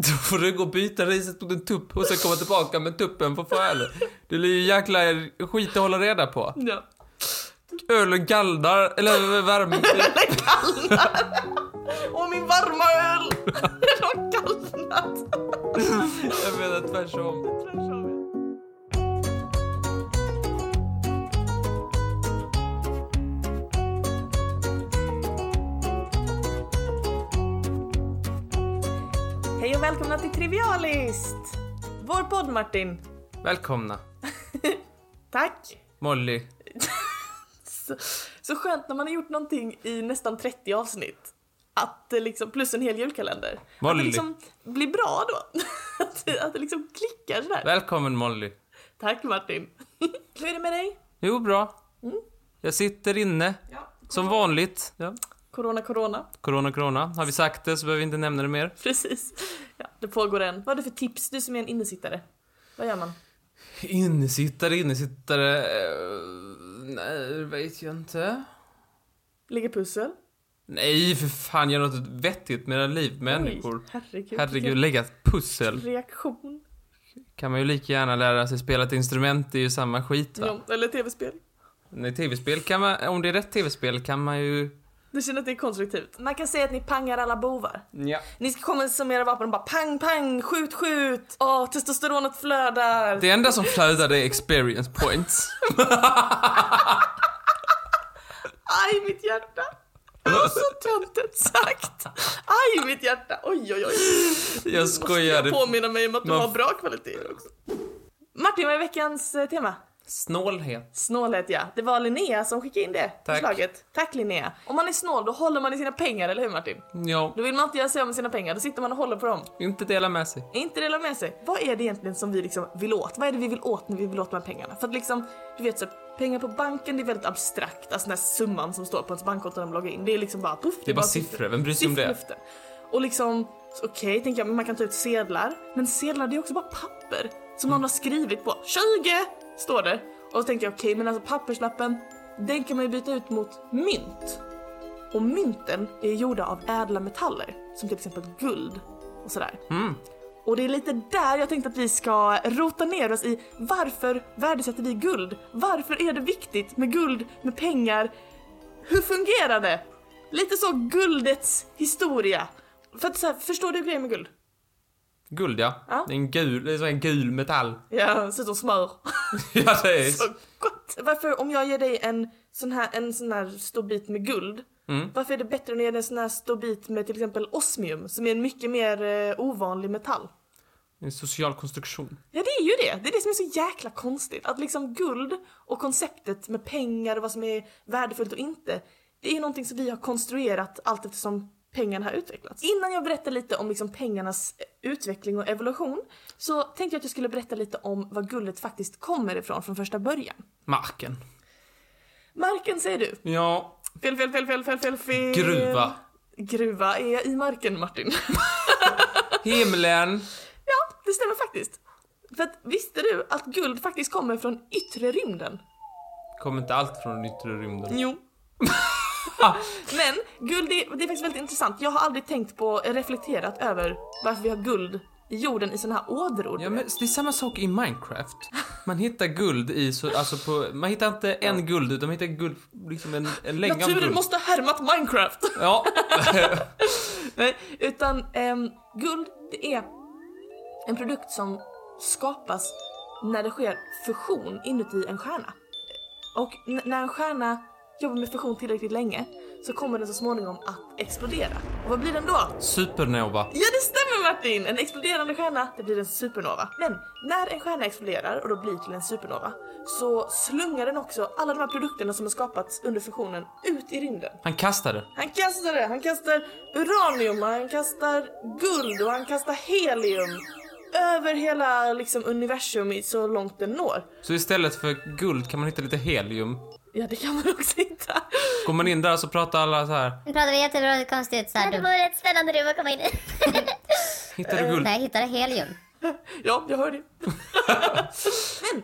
Då får du gå och byta riset mot en tupp och sen komma tillbaka med tuppen på föl. Det blir ju jäkla skit att hålla reda på. Ja. Ölen gallnar, eller värme... Och min varma öl! Den har kallnat. Jag menar tvärtom. Hej och välkomna till Trivialist! Vår podd Martin. Välkomna. Tack. Molly. Så, så skönt när man har gjort någonting i nästan 30 avsnitt. Att det liksom, plus en hel julkalender. Att Molly. det liksom blir bra då. Att det, att det liksom klickar sådär. Välkommen Molly. Tack Martin. Hur är det med dig? Jo, bra. Jag sitter inne, Ja. som vanligt. Ja. Corona, corona. Corona, corona. Har vi sagt det så behöver vi inte nämna det mer. Precis. Ja, det pågår en. Vad har du för tips, du som är en innesittare? Vad gör man? Innesittare, innesittare... eh, nej, det vet jag inte. Lägger pussel? Nej, för fan, gör något vettigt med era liv, människor. Oj, herregud. Herregud, lägga ett pussel. Reaktion. Kan man ju lika gärna lära sig spela ett instrument, det är ju samma skit va? Ja, eller tv-spel. Nej, tv-spel kan man, om det är rätt tv-spel kan man ju... Du känner att det är konstruktivt? Man kan säga att ni pangar alla bovar. Ja. Ni ska komma som era vapen och bara pang, pang, skjut, skjut. Åh, testosteronet flödar. Det enda som flödar är experience points. Aj, mitt hjärta. Det var så töntigt sagt. Aj, mitt hjärta. Oj, oj, oj. Jag Måste skojar. jag påminna mig om att du Man- har bra kvaliteter också. Martin, vad är veckans eh, tema? Snålhet. Snålhet, ja. Det var Linnea som skickade in det Tack. förslaget. Tack Linnea. Om man är snål, då håller man i sina pengar, eller hur Martin? Ja, Då vill man inte göra sig av med sina pengar, då sitter man och håller på dem. inte dela med sig. Inte dela med sig. Vad är det egentligen som vi liksom vill åt? Vad är det vi vill åt när vi vill åt de här pengarna? För att liksom, du vet så pengar på banken det är väldigt abstrakt. Alltså den här summan som står på ens bankkonto när man loggar in. Det är liksom bara puff. Det är bara siffror, vem bryr sig om det? Och liksom, okej tänker jag, men man kan ta ut sedlar. Men sedlar det är också bara papper. Som någon har skrivit på. 20! Står det. Och så tänkte jag, okej men alltså papperslappen, den kan man ju byta ut mot mynt. Och mynten är gjorda av ädla metaller. Som till exempel guld och sådär. Mm. Och det är lite där jag tänkte att vi ska rota ner oss i varför värdesätter vi guld? Varför är det viktigt med guld, med pengar? Hur fungerar det? Lite så guldets historia. För att så här, förstår du grejen med guld? Guld ja. Ja. Det är en gul, det är en gul metall. Ja, ser ut som smör. ja, det är... Så gott! Varför om jag ger dig en sån här, en sån här stor bit med guld, Mm. varför är det bättre än att ge dig en sån här stor bit med till exempel osmium, som är en mycket mer eh, ovanlig metall? En social konstruktion. Ja det är ju det, det är det som är så jäkla konstigt. Att liksom guld och konceptet med pengar och vad som är värdefullt och inte, det är någonting som vi har konstruerat allt eftersom pengarna har utvecklats. Innan jag berättar lite om liksom pengarnas eh, utveckling och evolution så tänkte jag att jag skulle berätta lite om var guldet faktiskt kommer ifrån från första början. Marken. Marken säger du. Ja. Fel, fel, fel, fel, fel, fel, fel. Gruva. Gruva är i marken Martin. Himlen. ja, det stämmer faktiskt. För att visste du att guld faktiskt kommer från yttre rymden? Kommer inte allt från yttre rymden. Jo. Men guld är, det är faktiskt väldigt intressant. Jag har aldrig tänkt på, reflekterat över varför vi har guld i jorden i såna här ådror. Ja, men det är samma sak i Minecraft. Man hittar guld i så, alltså på, man hittar inte en guld utan man hittar guld, liksom en, en länga Naturen guld. måste ha härmat Minecraft! Ja. Nej, utan ehm, guld det är en produkt som skapas när det sker fusion inuti en stjärna. Och när en stjärna jobbar med fusion tillräckligt länge så kommer den så småningom att explodera. Och vad blir den då? Supernova. Ja det stämmer Martin! En exploderande stjärna, det blir en supernova. Men när en stjärna exploderar och då blir till en supernova så slungar den också alla de här produkterna som har skapats under fusionen ut i rymden. Han kastade. Han kastar det, han kastar uranium, och han kastar guld och han kastar helium över hela liksom, universum så långt den når. Så istället för guld kan man hitta lite helium. Ja det kan man också hitta. Går man in där så pratar alla så här. Nu pratar vi jättebra konstigt såhär. Det Du, var ett spännande rum att komma in i. Hittar du guld? nej, jag hittade helium. Ja, jag hör det. Men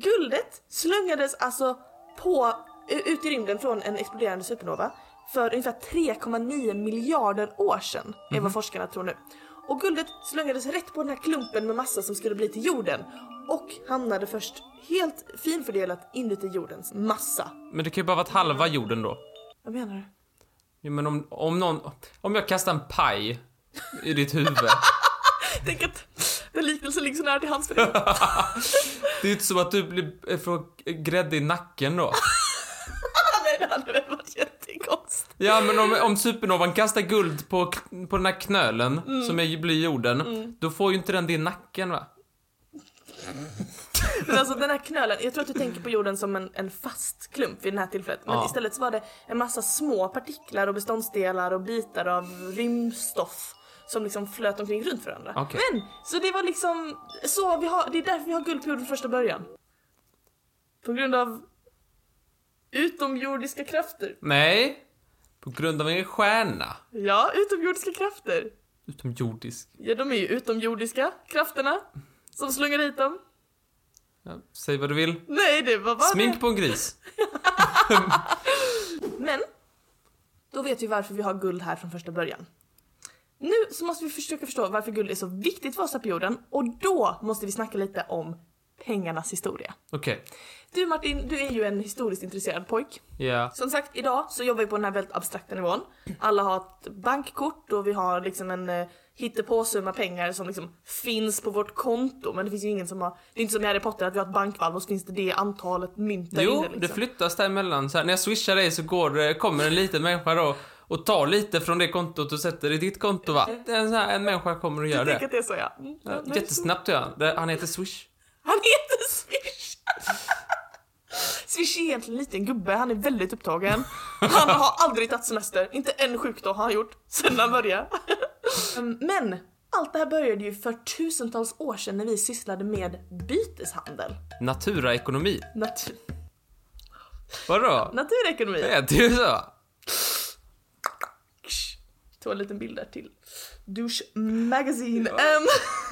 guldet slungades alltså på, ut i rymden från en exploderande supernova för ungefär 3,9 miljarder år sedan, är vad forskarna tror nu. Och guldet slungades rätt på den här klumpen med massa som skulle bli till jorden. Och hamnade först helt finfördelat inuti jordens massa. Men det kan ju bara varit halva jorden då. Vad menar du? Ja, men om, om någon... Om jag kastar en paj i ditt huvud. Tänk att den liknelsen ligger så nära till hands för dig. Det är inte som att du blir, får grädde i nacken då. Nej, det hade väl varit jättekonstigt. Ja, men om, om supernovan kastar guld på, på den här knölen som är, blir jorden, då får ju inte den det i nacken va? Men alltså den här knölen, jag tror att du tänker på jorden som en, en fast klump vid det här tillfället. Men Ja. istället så var det en massa små partiklar och beståndsdelar och bitar av rymdstoff som liksom flöt omkring runt varandra. Okej. Men, så det var liksom, så vi har, det är därför vi har guld på jorden från första början. På grund av utomjordiska krafter. Nej. På grund av en stjärna. Ja, utomjordiska krafter. Utomjordisk. Ja, de är ju utomjordiska krafterna som slungar hit dem. Ja, säg vad du vill. Nej, det var bara Smink det. på en gris. Men, då vet vi varför vi har guld här från första början. Nu så måste vi försöka förstå varför guld är så viktigt för oss här på jorden och då måste vi snacka lite om pengarnas historia. Okej. Du Martin, du är ju en historiskt intresserad pojk. Ja. Som sagt, idag så jobbar vi på den här väldigt abstrakta nivån. Alla har ett bankkort och vi har liksom en eh, hittepåsumma pengar som liksom finns på vårt konto. Men det finns ju ingen som har, det är inte som i Harry Potter att vi har ett bankvalv och så finns det det antalet mynt där Jo, inne liksom. det flyttas däremellan. Så här, när jag swishar dig så går, det- kommer en liten människa då och tar lite från det kontot och sätter i ditt konto va? Det en, här, en människa kommer och gör Jag tänker det. att det är så ja. Mm, Ja, Jättesnabbt gör han. Det- Han heter Swish. Han heter Swish! Swish är egentligen en gubbe, han är väldigt upptagen. Han har aldrig tagit semester, inte en sjukdag har han gjort sen han började. Um, Men allt det här började ju för tusentals år sedan när vi sysslade med byteshandel. Naturaekonomi. Nat- Vadå? naturekonomi. Det heter ju så. Tog en liten bild där till Douche Magazine. Ehm,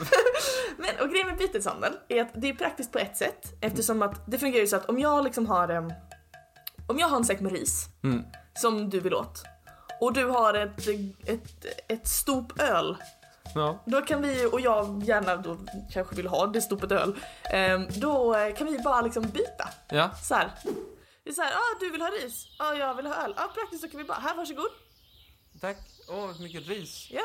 Men och grejen med byteshandel är att det är praktiskt på ett sätt eftersom att det fungerar ju så att om jag liksom har en, om jag har en säck med ris Mm. som du vill åt och du har ett, ett, ett stop öl Ja. då kan vi, och jag gärna då kanske vill ha det stopet öl, ehm, då kan vi bara liksom byta. Ja. Så här. Det är så här, ah, du vill ha ris? Ja, ah, jag vill ha öl. Ja, ah, praktiskt så kan vi bara, här varsågod. Tack. Åh, så mycket ris. Ja,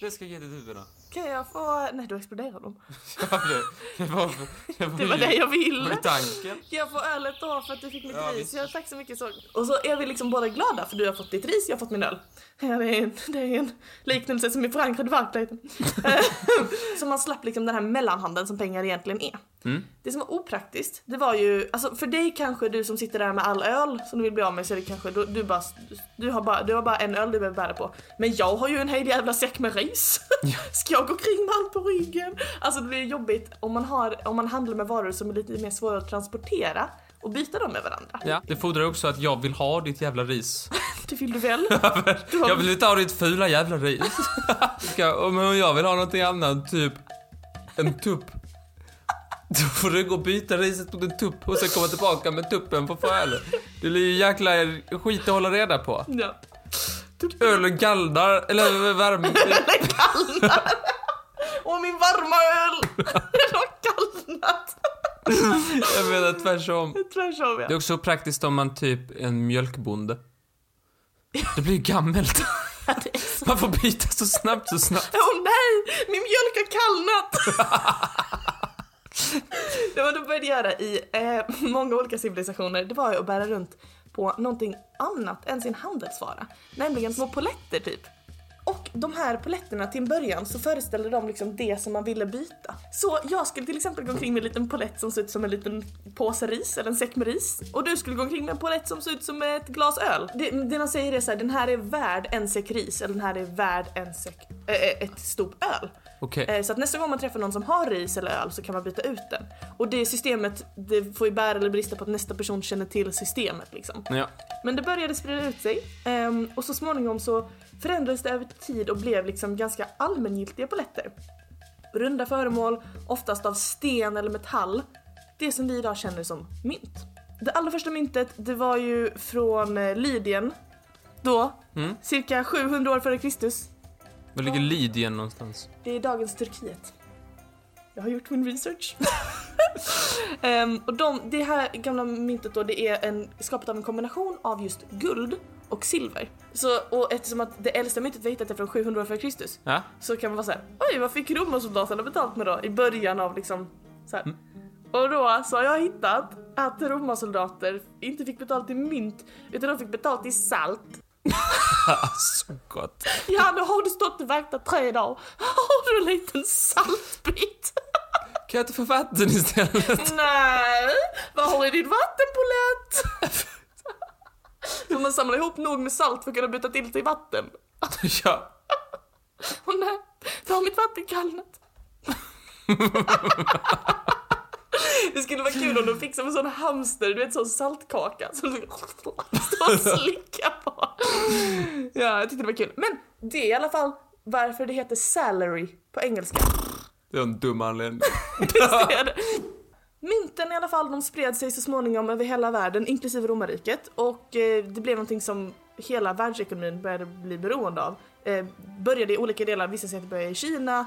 Det ska jag ge huvud då. kan jag få... Nej, då exploderar de. Ja, det, det var, det var, Det var ju- det jag det ville. tanken. Kan jag få ölet då för att du fick mitt Ja, ris? Ja, tack så mycket så. Och så är vi liksom båda glada för du har fått ditt ris, jag har fått min öl. Det, är en, det är en liknelse som är förankrad i verkligheten. Så man slapp liksom den här mellanhandeln som pengar egentligen är. Mm. Det som var opraktiskt, det var ju, alltså för dig kanske du som sitter där med all öl som du vill bli av med så är det kanske, du, du, bara, du, har bara, du har bara en öl du behöver bära på. Men jag har ju en hel jävla säck med ris. Ska jag gå kring med allt på ryggen? Alltså det blir jobbigt om man, har, om man handlar med varor som är lite mer svåra att transportera och byta dem med varandra. Ja, det fordrar också att jag vill ha ditt jävla ris. Det vill du väl? Du har, Jag vill inte ha ditt fula jävla ris. Ska, om jag vill ha någonting annat, typ en tupp. Då får du gå och byta riset mot en tupp och sen komma tillbaka med tuppen på öl. Det blir ju jäkla skit att hålla reda på. Ja. Ölen gallnar, eller värme. Ölen kallnar! Åh min varma öl! Den har kallnat! Jag menar. Tvärtom Det ja. är också praktiskt om man typ är en mjölkbonde. Det blir ju. Det så- Man får byta så snabbt, så snabbt. Åh nej! Min mjölk har kallnat! det var de började göra i eh, många olika civilisationer, det var ju att bära runt på någonting annat än sin handelsvara. Nämligen små poletter typ. Och de här poletterna till en början så föreställde de liksom det som man ville byta. Så jag skulle till exempel gå omkring med en liten polett som ser ut som en liten påse ris eller en säck med ris. Och du skulle gå omkring med en polett som ser ut som ett glas öl. Det, det man säger är så här, den här är värd en säck ris eller den här är värd en säck, äh, ett stort öl. Okej. Eh, Så att nästa gång man träffar någon som har ris eller öl så kan man byta ut den. Och det systemet, det får ju bära eller brista på att nästa person känner till systemet liksom. Ja. Men det började sprida ut sig ehm, och så småningom så förändrades det över tid och blev liksom ganska allmängiltiga poletter. Runda föremål, oftast av sten eller metall. Det som vi idag känner som mynt. Det allra första myntet, det var ju från eh, Lydien. Då, Mm. cirka 700 år före Kristus. Var ligger Lydien någonstans? Det är dagens Turkiet. Jag har gjort min research. Ehm, och de, det här gamla myntet då, det är en, skapat av en kombination av just guld och silver. Så, och eftersom att det äldsta myntet vi hittat är från 700 år före Kristus Ja? så kan man vara såhär, oj vad fick romarsoldaterna betalt med då? I början av liksom så här. Och då så har jag hittat att romarsoldater inte fick betalt i mynt utan de fick betalt i salt. Så gott. Ja, nu har du stått och vaktat tre dagar. Har du en liten saltbit? Kan jag inte få vatten istället? Nej, vad har du i din vattenpolett? Får man samla ihop nog med salt för att kunna byta till till vatten? ja. Åh nej, då har mitt vatten kallnat. Det skulle vara kul om de fixade med sån hamster, du vet sån saltkaka som du står och slickar på. Ja, jag tyckte det var kul. Men det är i alla fall varför det heter salary på engelska. Det är en dum anledning. Mynten i alla fall, de spred sig så småningom över hela världen, inklusive romarriket. Och eh, det blev någonting som hela världsekonomin började bli beroende av. Eh, började i olika delar, vissa det började i Kina,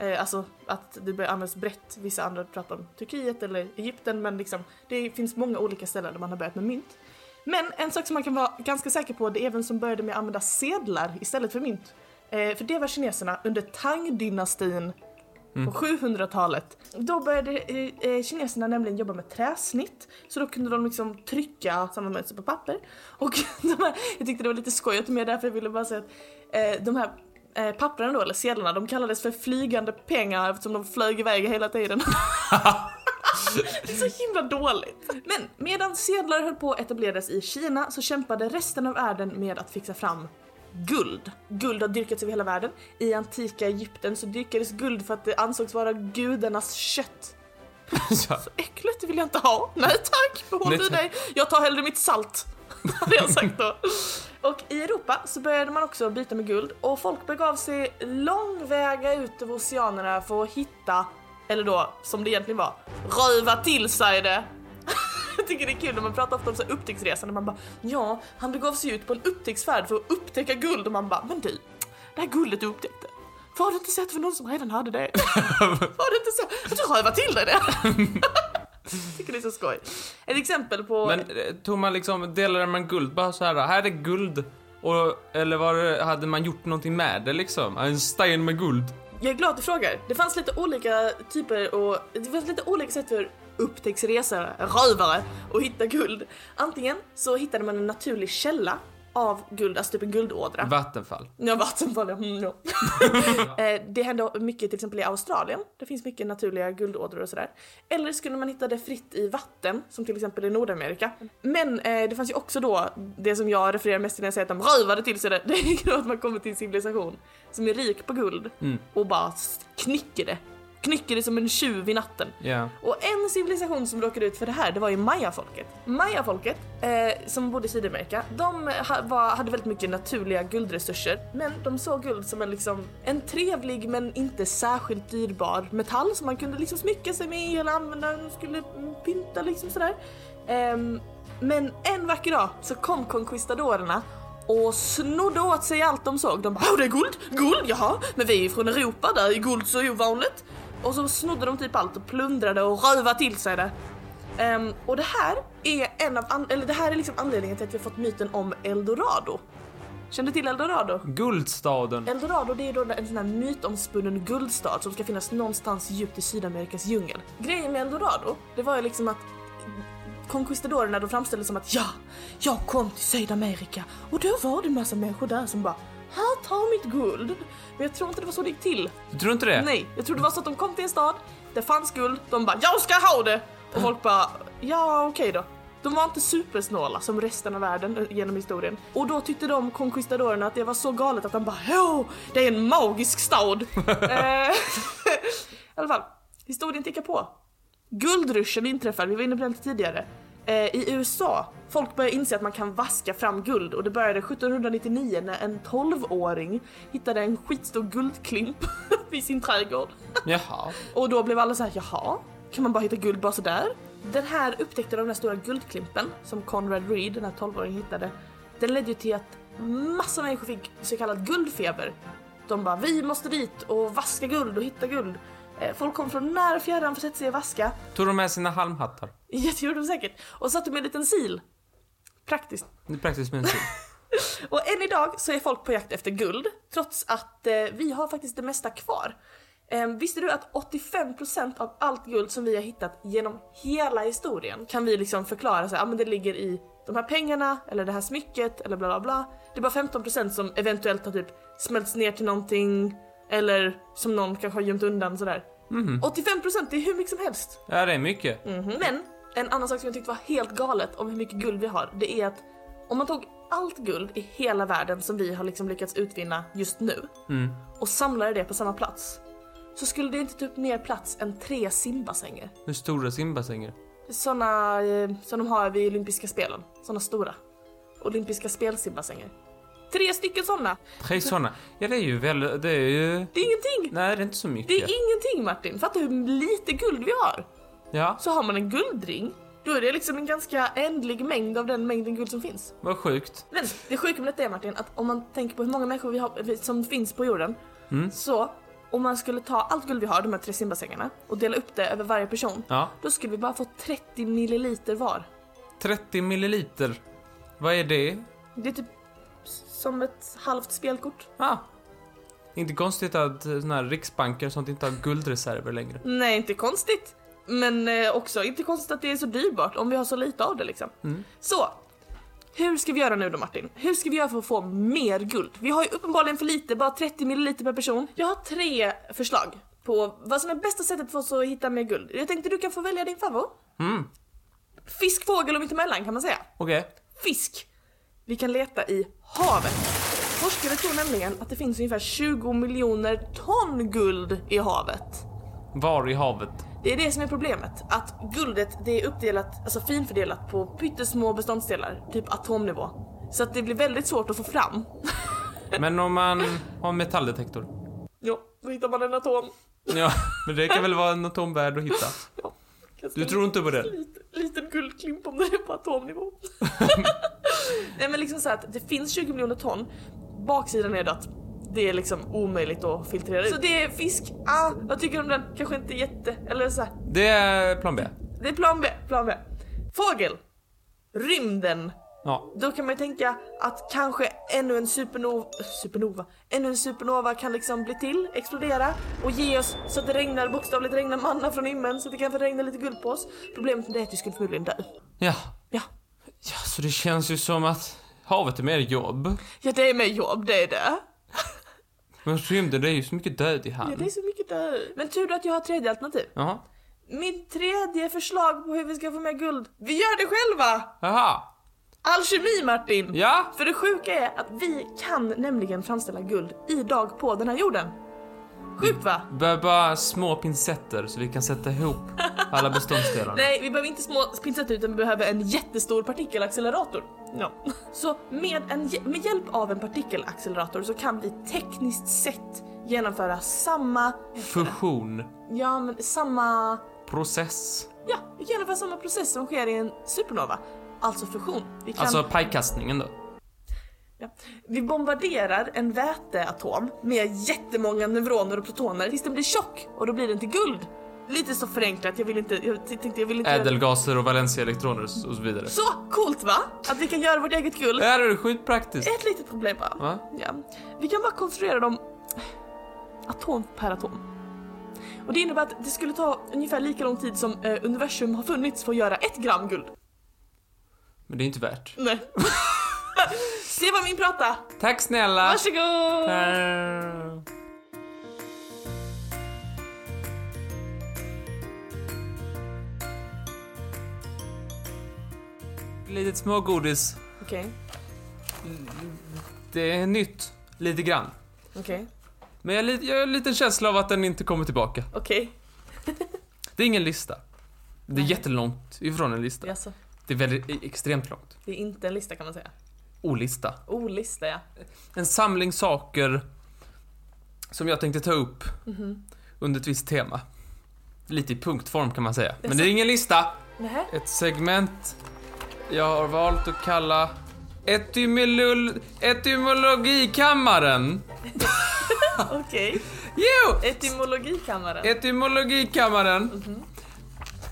eh, alltså att det började användas brett. Vissa andra pratar om Turkiet eller Egypten, men liksom, det finns många olika ställen där man har börjat med mynt. Men en sak som man kan vara ganska säker på, det är vem som började med att använda sedlar istället för mynt. Eh, för det var kineserna under Tang-dynastin på 700-talet. Då började eh, eh, kineserna nämligen jobba med träsnitt. Så då kunde de liksom trycka samma mönster på papper. Och de här, jag tyckte det var lite skoj att ta med därför jag ville bara säga att eh, de här eh, papperna då, eller sedlarna, de kallades för flygande pengar eftersom de flög iväg hela tiden. Det är så himla dåligt. Men medan sedlar höll på att etableras i Kina så kämpade resten av världen med att fixa fram guld. Guld har dyrkats över hela världen. I antika Egypten så dyrkades guld för att det ansågs vara gudarnas kött. ja. Så äckligt, det vill jag inte ha. Nej tack, behåll du dig. Jag tar hellre mitt salt. Hade jag sagt då. Och i Europa så började man också byta med guld och folk begav sig långväga ut över oceanerna för att hitta, eller då som det egentligen var, röva till sig det. Jag tycker det är kul när man pratar ofta om så här upptäcktsresan och man bara ja, han begav sig ut på en upptäcktsfärd för att upptäcka guld och man bara men du, det här guldet du upptäckte, var det inte det var någon som redan hade det? var det inte så att du rövade till dig det? Tycker det är så skoj. Ett exempel på... Men tog man liksom, delade man guld bara så här, här är guld. Och, eller var det, hade man gjort någonting med det liksom? En sten med guld. Jag är glad att du frågar. Det fanns lite olika typer och det fanns lite olika sätt för upptäcktsresare, rövare, att hitta guld. Antingen så hittade man en naturlig källa av guld, alltså typ en guldådra. Vattenfall. Ja, vattenfall ja. Mm, ja. Eh, det hände mycket till exempel i Australien. Det finns mycket naturliga guldådror och sådär. Eller skulle man hitta det fritt i vatten, som till exempel i Nordamerika. Men eh, det fanns ju också då, det som jag refererar mest till när jag säger att de rövade till sig det, det är ju att man kommer till en civilisation som är rik på guld Mm. och bara knycker det. Knycker det som en tjuv i natten. Ja. Och en civilisation som råkade ut för det här, det var ju mayafolket. Mayafolket, eh, som bodde i Sydamerika, de ha, var, hade väldigt mycket naturliga guldresurser. Men de såg guld som en, liksom, en trevlig men inte särskilt dyrbar metall som man kunde liksom smycka sig med eller använda skulle pynta liksom sådär. Ehm, men en vacker dag så kom conquistadorerna och snodde åt sig allt de såg. De bara Åh det är guld, guld, jaha, men vi är ju från Europa där är guld så ovanligt. Och så snodde de typ allt och plundrade och rövade till sig det. Ehm, och det här är en av eller det här är liksom anledningen till att vi har fått myten om Eldorado. Känner du till Eldorado? Guldstaden. Eldorado det är då en sån här mytomspunnen guldstad som ska finnas någonstans djupt i Sydamerikas djungel. Grejen med Eldorado, det var ju liksom att conquistadorerna då framställdes som att ja, jag kom till Sydamerika och då var det en massa människor där som bara här, ta mitt guld. Men jag tror inte det var så det gick till. Du tror inte det? Nej, jag tror det var så att de kom till en stad, det fanns guld, de bara jag ska ha det! Och folk bara ja okej då. De var inte supersnåla som resten av världen eh, genom historien. Och då tyckte de conquistadorerna att det var så galet att de bara ja, det är en magisk stad. Eh, I alla fall, historien tickar på. Guldruschen inträffar, vi var inne på den lite tidigare. Eh, I USA, folk började inse att man kan vaska fram guld och det började 1799 när en 12-åring hittade en skitstor guldklimp i sin trädgård. Jaha. Och då blev alla så här: jaha, kan man bara hitta guld bara sådär? Den här upptäckten av den här stora guldklimpen som Conrad Reed, den här 12-åringen hittade, den ledde ju till att massa människor fick så kallad guldfeber. De bara, vi måste dit och vaska guld och hitta guld. Eh, Folk kom från nära och fjärran för att sätta sig och vaska. Tog de med sina halmhattar? Ja, det gjorde de säkert. Och satte med en liten sil. Praktiskt. Det är praktiskt sil. Och än idag så är folk på jakt efter guld, trots att eh, vi har faktiskt det mesta kvar. Eh, visste du att 85% av allt guld som vi har hittat genom hela historien kan vi liksom förklara så här, ah, men det ligger i de här pengarna, eller det här smycket, eller bla bla bla. Det är bara 15% som eventuellt har typ smälts ner till någonting, eller som någon kanske har gömt undan sådär. 85% det är hur mycket som helst. Ja, det är mycket. Men en annan sak som jag tyckte var helt galet om hur mycket guld vi har, det är att om man tog allt guld i hela världen som vi har liksom lyckats utvinna just nu och samlade det på samma plats så skulle det inte ta upp mer plats än tre simbassänger. Hur stora simbassänger? Såna eh, som de har vid olympiska spelen. Såna stora. Olympiska spelsimbassänger. Tre stycken såna. Tre såna. Ja, det är ju väl... Det är ju... Det är ingenting. Nej, det är inte så Det mycket. är ingenting Martin. Fatta hur lite guld vi har. Ja, Så har man en guldring, då är det liksom en ganska ändlig mängd av den mängden guld som finns. vad sjukt. Men det sjuka med detta är Martin, att om man tänker på hur många människor vi har, som finns på jorden, så om man skulle ta allt guld vi har, de här tre simbassängerna, och dela upp det över varje person, Ja. då skulle vi bara få 30 milliliter var. 30 milliliter. Vad är det? Det är typ som ett halvt spelkort. Ah. Inte konstigt att såna här riksbanker och sånt inte har guldreserver längre. Nej, inte konstigt. Men eh, också inte konstigt att det är så dyrbart om vi har så lite av det liksom. Så, hur ska vi göra nu då Martin? Hur ska vi göra för att få mer guld? Vi har ju uppenbarligen för lite, bara 30 milliliter per person. Jag har tre förslag på vad som är bästa sättet för oss att hitta mer guld. Jag tänkte du kan få välja din favorit. Mm. Fisk, fågel och mittemellan kan man säga. Okej. Fisk. Vi kan leta i havet. Forskare tror nämligen att det finns ungefär 20 miljoner ton guld i havet. Var i havet? Det är det som är problemet. Att guldet det är uppdelat, alltså finfördelat på pyttesmå beståndsdelar, typ atomnivå. Så att det blir väldigt svårt att få fram. Men om man har metalldetektor? Jo, då hittar man en atom. Ja, men det kan väl vara en atomvärld att hitta? Ja, Du tror inte på det? Liten, liten guldklimp om det är på atomnivå. Nej men liksom så att det finns 20 miljoner ton. Baksidan är det att det är liksom omöjligt att filtrera ut. Så det är fisk, ah, vad tycker du om den? Kanske inte jätte, eller så här. Det är plan B. Det är plan B, plan B. Fågel. Rymden. Ja. Då kan man ju tänka att kanske ännu en supernova, supernova, ännu en supernova kan liksom bli till, explodera och ge oss så att det regnar, bokstavligt regnar manna från himlen så att det kan få regna lite guld på oss. Problemet med det är att vi skulle förmodligen dö. Ja. Ja. Ja, så det känns ju som att havet är mer jobb. Ja, det är med jobb, det är det. Men rymden, det är ju så mycket död i Ja, hamn. det är så mycket död. Men tur att jag har tredje alternativ. Jaha. Mitt tredje förslag på hur vi ska få mer guld. Vi gör det själva! Jaha. Alkemi Martin! Ja. För det sjuka är att vi kan nämligen framställa guld idag på den här jorden. Sjukt va? Behöver bara små pincetter så vi kan sätta ihop alla beståndsdelarna. Nej, vi behöver inte små pincetter utan vi behöver en jättestor partikelaccelerator. Ja. Så med, en, med hjälp av en partikelaccelerator så kan vi tekniskt sett genomföra samma... Fusion. Ja, men samma... Process. Ja, vi kan genomföra samma process som sker i en supernova. Alltså fusion. Vi kan... Alltså pajkastningen då. Ja. Vi bombarderar en väteatom med jättemånga neuroner och protoner tills den blir tjock och då blir den till guld. Lite så förenklat, jag vill inte... Jag tänkte jag vill inte... Ädelgaser och valensia-elektroner och så vidare. Så coolt va? Att vi kan göra vårt eget guld. Ja, det är skitpraktiskt. Ett litet problem bara. Va? Ja. Vi kan bara konstruera dem atom per atom. Och det innebär att det skulle ta ungefär lika lång tid som eh, universum har funnits för att göra ett gram guld. Men det är inte värt. Nej. Se vad min prata! Tack snälla! Varsågod! Tack. Litet smågodis. Okej, Det är nytt. Lite grann. okej, Men jag jag har en liten känsla av att den inte kommer tillbaka. okej. Det är ingen lista. Det är Nej. jättelångt ifrån en lista. Jaså, Det är väldigt, extremt långt. det är inte en lista kan man säga. Olista. O-lista ja. En samling saker som jag tänkte ta upp Mhm. under ett visst tema. Lite i punktform kan man säga. Men det är ingen lista. Nähä? Ett segment jag har valt att kalla Etymolol- Etymologikammaren. Okej. Jo! Etymologikammaren. Etymologikammaren.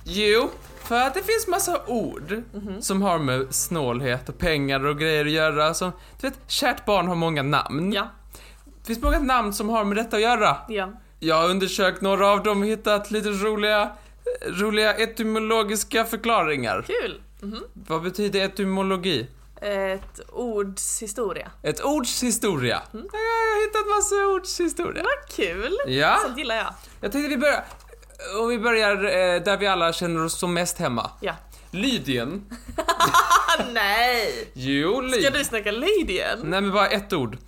Jo, för att det finns massa ord som har med snålhet och pengar och grejer att göra. Som, du vet, kärt barn har många namn. Ja, Det finns många namn som har med detta att göra. ja. Jag har undersökt några av dem och hittat lite roliga, roliga etymologiska förklaringar. Kul. Vad betyder etymologi? Ett ords historia. Ett ords historia. Ja, jag har hittat massa ords historia. Vad kul. Ja. Sånt gillar jag. Jag tänkte vi börjar, och vi börjar eh, där vi alla känner oss som mest hemma. Ja. Lydien. Nej! Jo, Ska Lydien. du snacka Lydien? Nej men bara ett ord.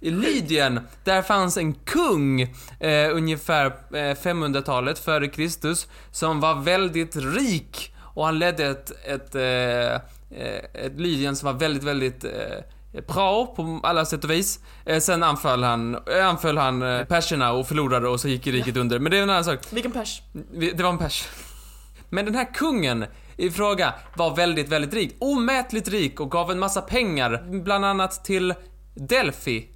I Lydien, där fanns en kung eh, ungefär eh, 500-talet före Kristus som var väldigt rik och han ledde ett, ett, eh, eh, ett Lydien som var väldigt, väldigt eh, bra på alla sätt och vis. Sen anföll han, anföll han perserna och förlorade och så gick riket under. Men det är en annan sak. Vilken pers? Det var en pers. Men den här kungen i fråga var väldigt, väldigt rik. Omätligt rik och gav en massa pengar, bland annat till Delphi.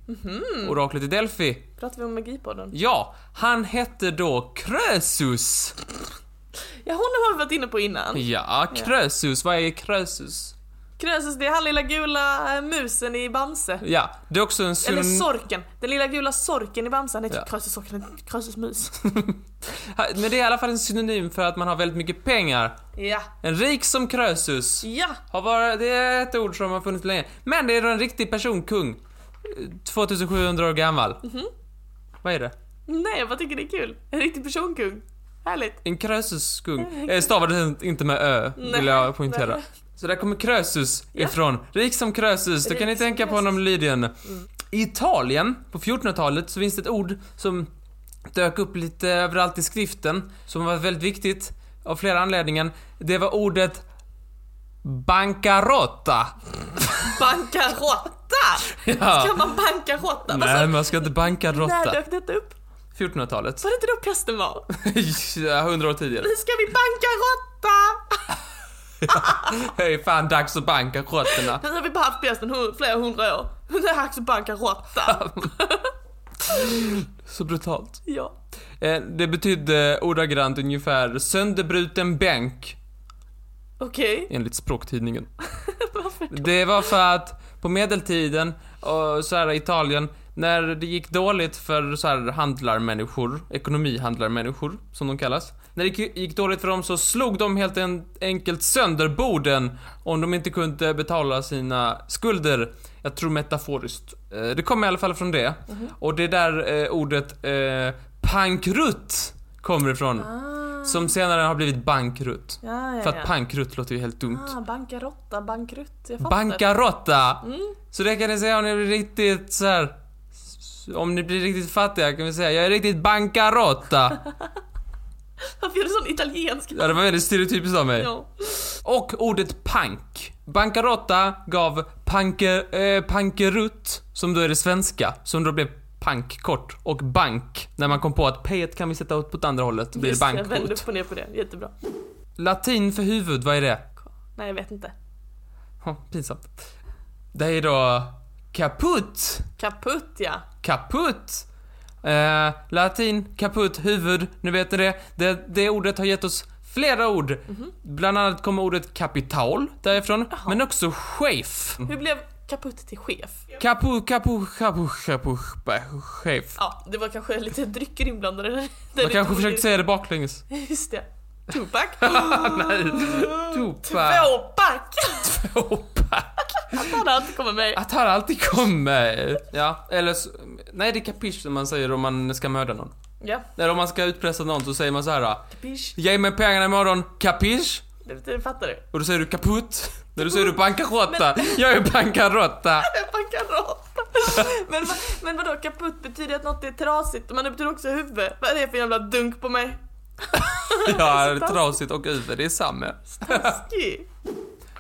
Oraklet i Delphi. Pratar vi om Magipodden? Ja, han hette då Krösus. Ja, honom har vi varit inne på innan. Ja, Krösus. Vad är Krösus? Krösus, det är han lilla gula eh, musen i Bamse. Ja, det är också en Eller synonym... sorken. Den lilla gula sorken i Bamse. Han heter Ja. Krösus sorken, Krösus mus. Men det är i alla fall en synonym för att man har väldigt mycket pengar. ja. En rik som Krösus. Ja. Har varit, det är ett ord som har funnits länge. Men det är en riktig person, kung. Eh, 2700 år gammal. Vad är det? Nej, jag bara tycker det är kul. En riktig personkung. Härligt. En Krösus-kung. Eh, stavades inte med ö, vill jag poängtera. nej. Så där kommer Krösus Ja. ifrån. Rik som Krösus, då kan ni tänka på honom Lydien. I Italien, på 1400-talet, så finns det ett ord som dök upp lite överallt i skriften, som var väldigt viktigt av flera anledningar. Det var ordet bankarotta. Bankarotta! Ja. Ska man bankarotta? Nej, man ska inte När bankarotta. dök detta upp? 1400-talet. Var det inte då pesten var? Ja, 100 år tidigare. Nu ska vi bankarotta! Det är fan dags att banka råttorna. Nu har vi bara haft pesten flera hundra år. Nu är det dags att bankarotta. Så brutalt. ja. Eh, Det betydde ordagrant ungefär sönderbruten bänk, Okej. enligt språktidningen. Varför? Det var för att på medeltiden och så här Italien, när det gick dåligt för så här handlarmänniskor, ekonomihandlarmänniskor som de kallas. När det gick- dåligt för dem så slog de helt en, enkelt sönder borden om de inte kunde betala sina skulder. Jag tror metaforiskt. Eh, Det kommer i alla fall från det. Och det är där eh, ordet eh, pankrutt kommer ifrån. Ah. Som senare har blivit bankrutt. Ja, ja, För att ja. pankrutt låter ju helt dumt. Ah, bankarotta, bankrutt. Jag fattar. Bankarotta! Mm. Så det kan ni säga om ni blir riktigt så här. Om ni blir riktigt fattiga kan vi säga, jag är riktigt bankarotta. Varför gör du sån italiensk? ja, det var väldigt stereotypiskt av mig. Ja. Och ordet pank. Bankarotta gav panke, eh, pankerutt, som då är det svenska, som då blev pank kort, och bank. När man kom på att p kan vi sätta åt på andra hållet, blir det Just det, jag vände upp och ner på det. Jättebra. Latin för huvud, vad är det? Nej, jag vet inte. Oh, pinsamt. Det är då kaput. Kaputt, ja. Kaputt! Eh, latin, kaputt, huvud, nu vet ni det. det. Det ordet har gett oss flera ord. Bland annat kommer ordet kapital därifrån, men också chef. Hur blev kaputt till chef? Kapu, kapu, kapu, kapu, chef. Ja, det var kanske lite drycker inblandade. där. Man kanske försökte säga det baklänges. Just det. Tupac. Nej, Tupac. Tvåpack! Tvåpack. Att han alltid kommer med. Att han alltid kommer. Ja, eller så, Nej, det är kapisch som man säger om man ska mörda någon. Ja, Eller om man ska utpressa någon så säger man så här. kapisch. Ge mig pengarna imorgon, kapisch? Det, det fattar du. Och då säger du kaputt. När du säger du bankarotta. Jag är bankarotta. Bankarotta. men, men vadå, kaputt betyder att något är trasigt, men det betyder också huvud. Vad är det för jävla dunk på mig? Ja, det är trasigt och huvud, det är samma.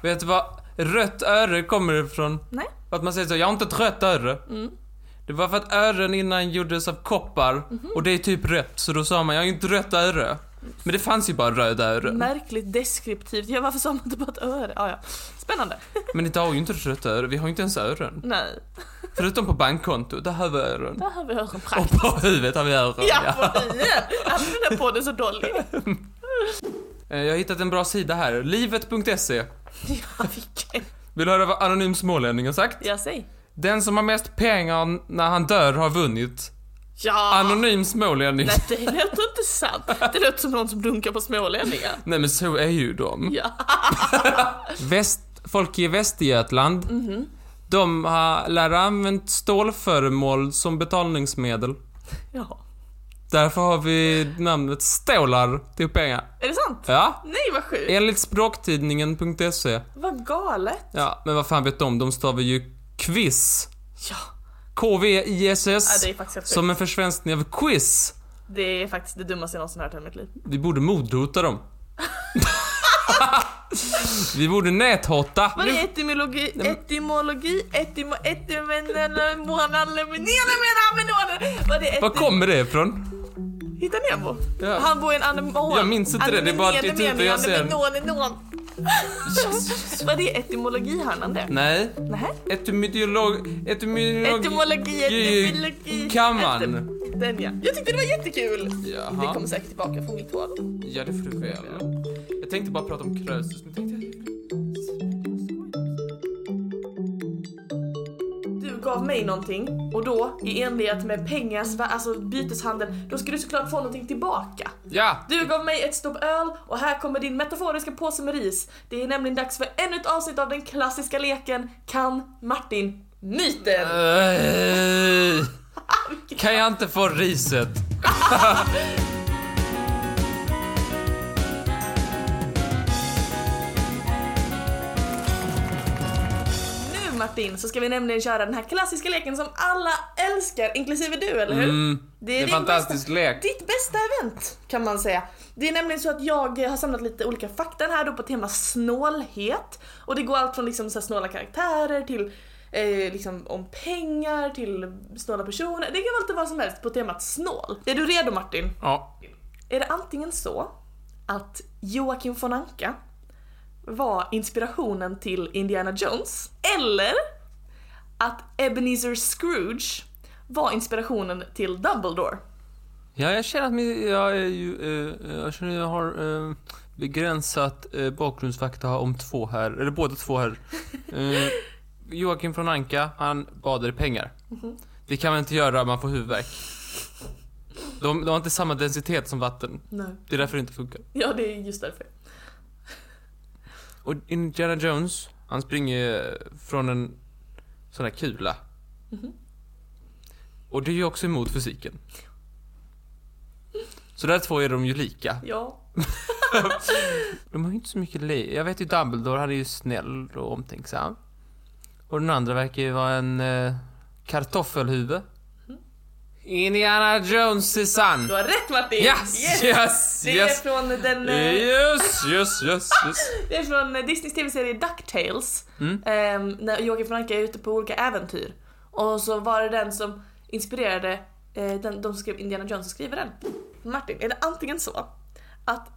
Vet du vad rött öre kommer ifrån? Nej. Att man säger så, jag har inte ett rött öre. Mm. Det var för att ören innan gjordes av koppar och det är typ rött, så då sa man, jag har inte rött öre. Men det fanns ju bara röda öron. Märkligt deskriptivt. Ja, varför sa man inte bara ett öre? Ja, ja. Spännande. Men idag har ju inte rött öron, vi har ju inte ens öron. Nej, Förutom på bankkonto, där har vi öron. där har vi Och öronpraktik. på huvudet har vi öron. Ja, på huvudet. Alltså den där podden så dålig. Eh, Jag har hittat en bra sida här, livet.se. Ja, vilken. Vill du höra vad Anonym Smålänning har sagt? Ja, säg. Den som har mest pengar när han dör har vunnit. Ja. Anonym Smålänning. Nej, det låter inte sant. Det låter som någon som dunkar på smålänningar. Nej men så är ju de. Ja. Väst, folk i Västergötland, Mhm. de har lär ha använt stålföremål som betalningsmedel. ja. Därför har vi namnet stålar till pengar. Är det sant? Ja, Nej, vad sjukt. enligt språktidningen.se. Vad galet. Ja, men vad fan vet de? De stavar ju quiz. Ja. K-V-I-S-S. ja, det är faktiskt Som en försvenskning av quiz. Det är faktiskt det dummaste jag någonsin hört i mitt liv. Vi borde mordhota dem. vi borde näthota. Vad är etymologi? Etymologi? Etymo... Etymonaleminaleminaleminaleminaleminale Vad kommer det ifrån? Hitta Nemo? Ja. Han bor i en anemon. Jag minns inte det, det är bara att det är typ jag ser. Vad är etymologihörnan det? Nej. Nähä? Etymologi... Etymologi... Etymologi, etymologi... Kammaren. Etym- Den ja. Jag tyckte det var jättekul. Det Jaha. kommer säkert tillbaka från mitt håll. Ja, det får du väl. Jag tänkte bara prata om Krösus, men tänkte gav mig någonting och då i enlighet med pengars, alltså byteshandel, då ska du såklart få någonting tillbaka. Ja! Du gav mig ett stopp öl och här kommer din metaforiska påse med ris. Det är nämligen dags för ännu ett avsnitt av den klassiska leken Kan Martin myten? Eh, kan jag inte få riset? Martin så ska vi nämligen köra den här klassiska leken som alla älskar, inklusive du, eller hur? Mm, det är en din fantastisk bästa, lek. Ditt bästa event kan man säga. Det är nämligen så att jag har samlat lite olika fakta här då på tema snålhet. Och det går allt från liksom så snåla karaktärer till eh, liksom om pengar till snåla personer. Det kan vara lite vad som helst på temat snål. Är du redo Martin? Ja. Är det antingen så att Joakim von Anka var inspirationen till Indiana Jones eller att Ebenezer Scrooge var inspirationen till Dumbledore? Ja, jag känner att min, jag är ju, eh, jag känner att jag har eh, begränsat eh, bakgrundsfakta om två här, eller båda två här. Eh, Joakim från Anka, han badar i pengar. Det kan man inte göra, man får huvudvärk. De, de har inte samma densitet som vatten. Nej. Det är därför det inte funkar. Ja, det är just därför. Och Indiana Jones, han springer från en sån här kula. Och det är ju också emot fysiken. Så där två är de ju lika. Ja. De har ju inte så mycket le. Jag vet ju Dumbledore, han är ju snäll och omtänksam. Och den andra verkar ju vara en eh, kartoffelhuvud. Indiana Jones son. Du har rätt Martin! Yes, yes, Det yes. är från den... eh, Yes, yes, yes, yes. Det är från Disneys tv-serie DuckTales. Mm. Ehm, när Joakim von Anka är ute på olika äventyr. Och så var det den som inspirerade, eh, den, de som skrev Indiana Jones som skriver den. Martin, är det antingen så att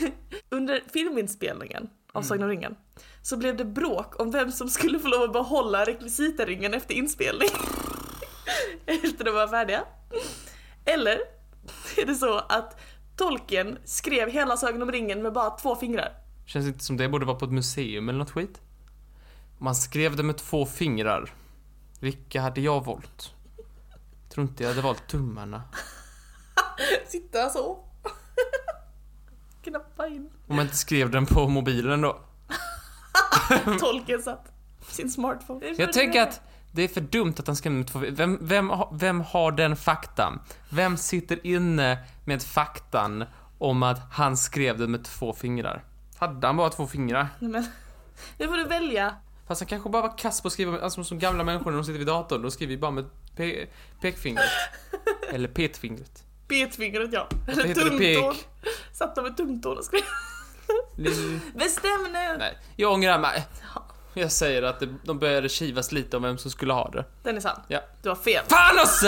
under filminspelningen av Sagan om ringen så blev det bråk om vem som skulle få lov att behålla rekvisitaringen efter inspelning. Efter de var färdiga. Eller är det så att Tolkien skrev hela Sagan om ringen med bara två fingrar? Känns inte som det borde vara på ett museum eller något skit. Man skrev det med två fingrar. Vilka hade jag valt? Tror inte jag hade valt tummarna. Sitta så. Knappa in. Om man inte skrev den på mobilen då. Tolken satt sin smartphone. Jag tänker att det är för dumt att han med två vem, vem, vem har den faktan? Vem sitter inne med faktan om att han skrev det med två fingrar? Hade han bara två fingrar? Nej, men, nu får du välja. Fast han kanske bara var kass på att skriva alltså som gamla människor när de sitter vid datorn, de skriver ju bara med pe pekfingret. Eller petfingret. Petfingret ja. Eller tumtån. Satt de med tumtån och skrev. Bestäm nu! Nej, jag ångrar mig. Jag säger att det, de började kivas lite om vem som skulle ha det. Den är sann. Ja. Du har fel. Fan också!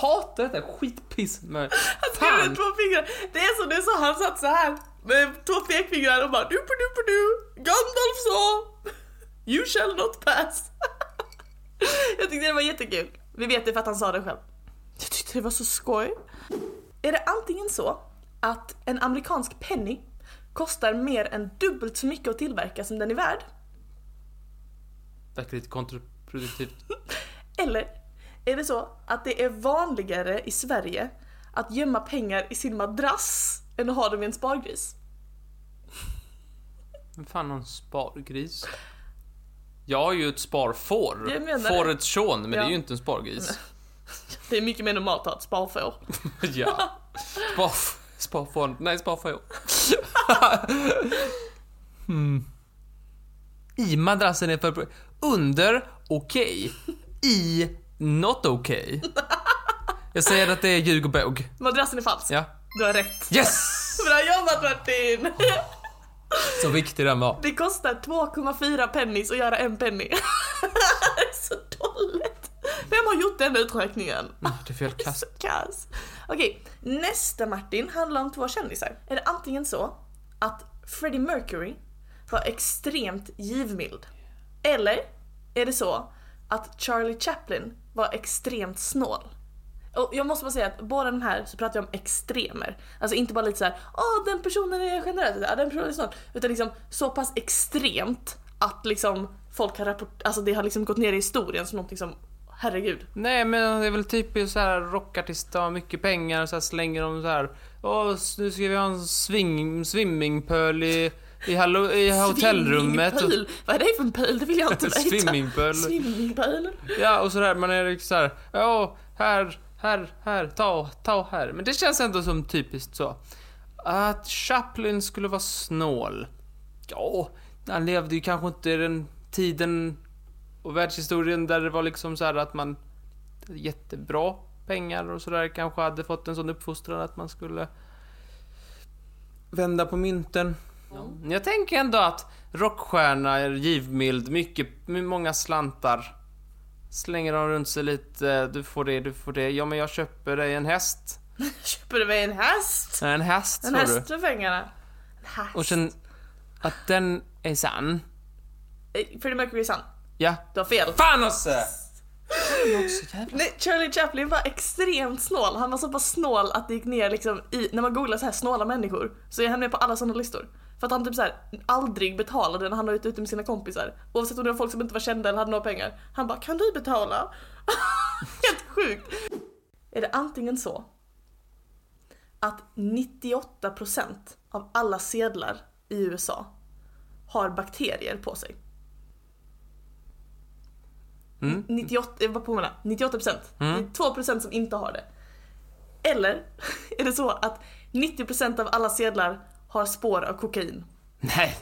Hatar detta skitpiss med... Han Fan! med två fingrar. Det är som du sa, han satt så här med två pekfingrar och bara du på du på du. Gandalf sa You shall not pass. Jag tyckte det var jättekul. Vi vet det för att han sa det själv. Jag tyckte det var så skoj. Är det antingen så att en amerikansk penny kostar mer än dubbelt så mycket att tillverka som den är värd? Verkar lite kontraproduktivt. Eller är det så att det är vanligare i Sverige att gömma pengar i sin madrass än att ha dem i en spargris? Men fan har en spargris? Jag har ju ett sparfår. Jag menar det. Fåret Sean, men det är Ja. ju inte en spargris. Det är mycket mer normalt att ha ett sparfår. ja. Spar... Sparfår. Nej, sparfår. hmm. I madrassen är för... Under, okej. I, not okej. Jag säger att det är ljug och båg. Madrassen är falsk. Ja. Du har rätt. Yes! Bra jobbat Martin! Så viktig den var. Det kostar 2,4 pennies att göra en penny. det är så dåligt. Vem har gjort den uträkningen? Mm, Det är fel så kass. Okej, nästa Martin handlar om två kändisar. Är det antingen så att Freddie Mercury var extremt givmild? Eller är det så att Charlie Chaplin var extremt snål? Och jag måste bara säga att båda de här så pratar jag om extremer. Alltså inte bara lite så här, åh den personen är generös, ja, den personen är snål. Utan liksom så pass extremt att liksom folk har rapport, alltså det har liksom gått ner i historien som någonting som, herregud. Nej men det är väl typiskt så här rockartister har mycket pengar så här slänger de så här. Åh, nu ska vi ha en swing, i, i, hallo, i hotellrummet. Swimmingpool. Vad är det för en pöl? Det vill jag inte veta. Swimmingpool. Swimmingpool. Ja och sådär, man är liksom såhär, ja här, här, här, ta, ta här. Men det känns ändå som typiskt så. Att Chaplin skulle vara snål. Ja, han levde ju kanske inte i den tiden och världshistorien där det var liksom så här att man jättebra pengar och sådär kanske hade fått en sån uppfostran att man skulle vända på mynten. Jag tänker ändå att rockstjärna är givmild, mycket, många slantar. Slänger de runt sig lite, du får det, du får det. Ja men jag köper dig en häst. Köper du mig en häst? En häst En häst för pengarna. En häst. Och sen att den är sann. Eh, Freddie Mercury är sann. Ja. Du har fel. Fan också. Nej, Charlie Chaplin var extremt snål. Han var så pass snål att det gick ner liksom i, när man googlar så här snåla människor så är han med på alla sådana listor. För att han typ så här aldrig betalade när han var ute ute med sina kompisar. Oavsett om det var folk som inte var kända eller hade några pengar. Han bara, kan du betala? Helt sjukt. Är det antingen så att 98% av alla sedlar i USA har bakterier på sig? Mm. 98, jag bara påminna, 98%. Mm. Det är 2% som inte har det. Eller är det så att 90% av alla sedlar har spår av kokain? Nej.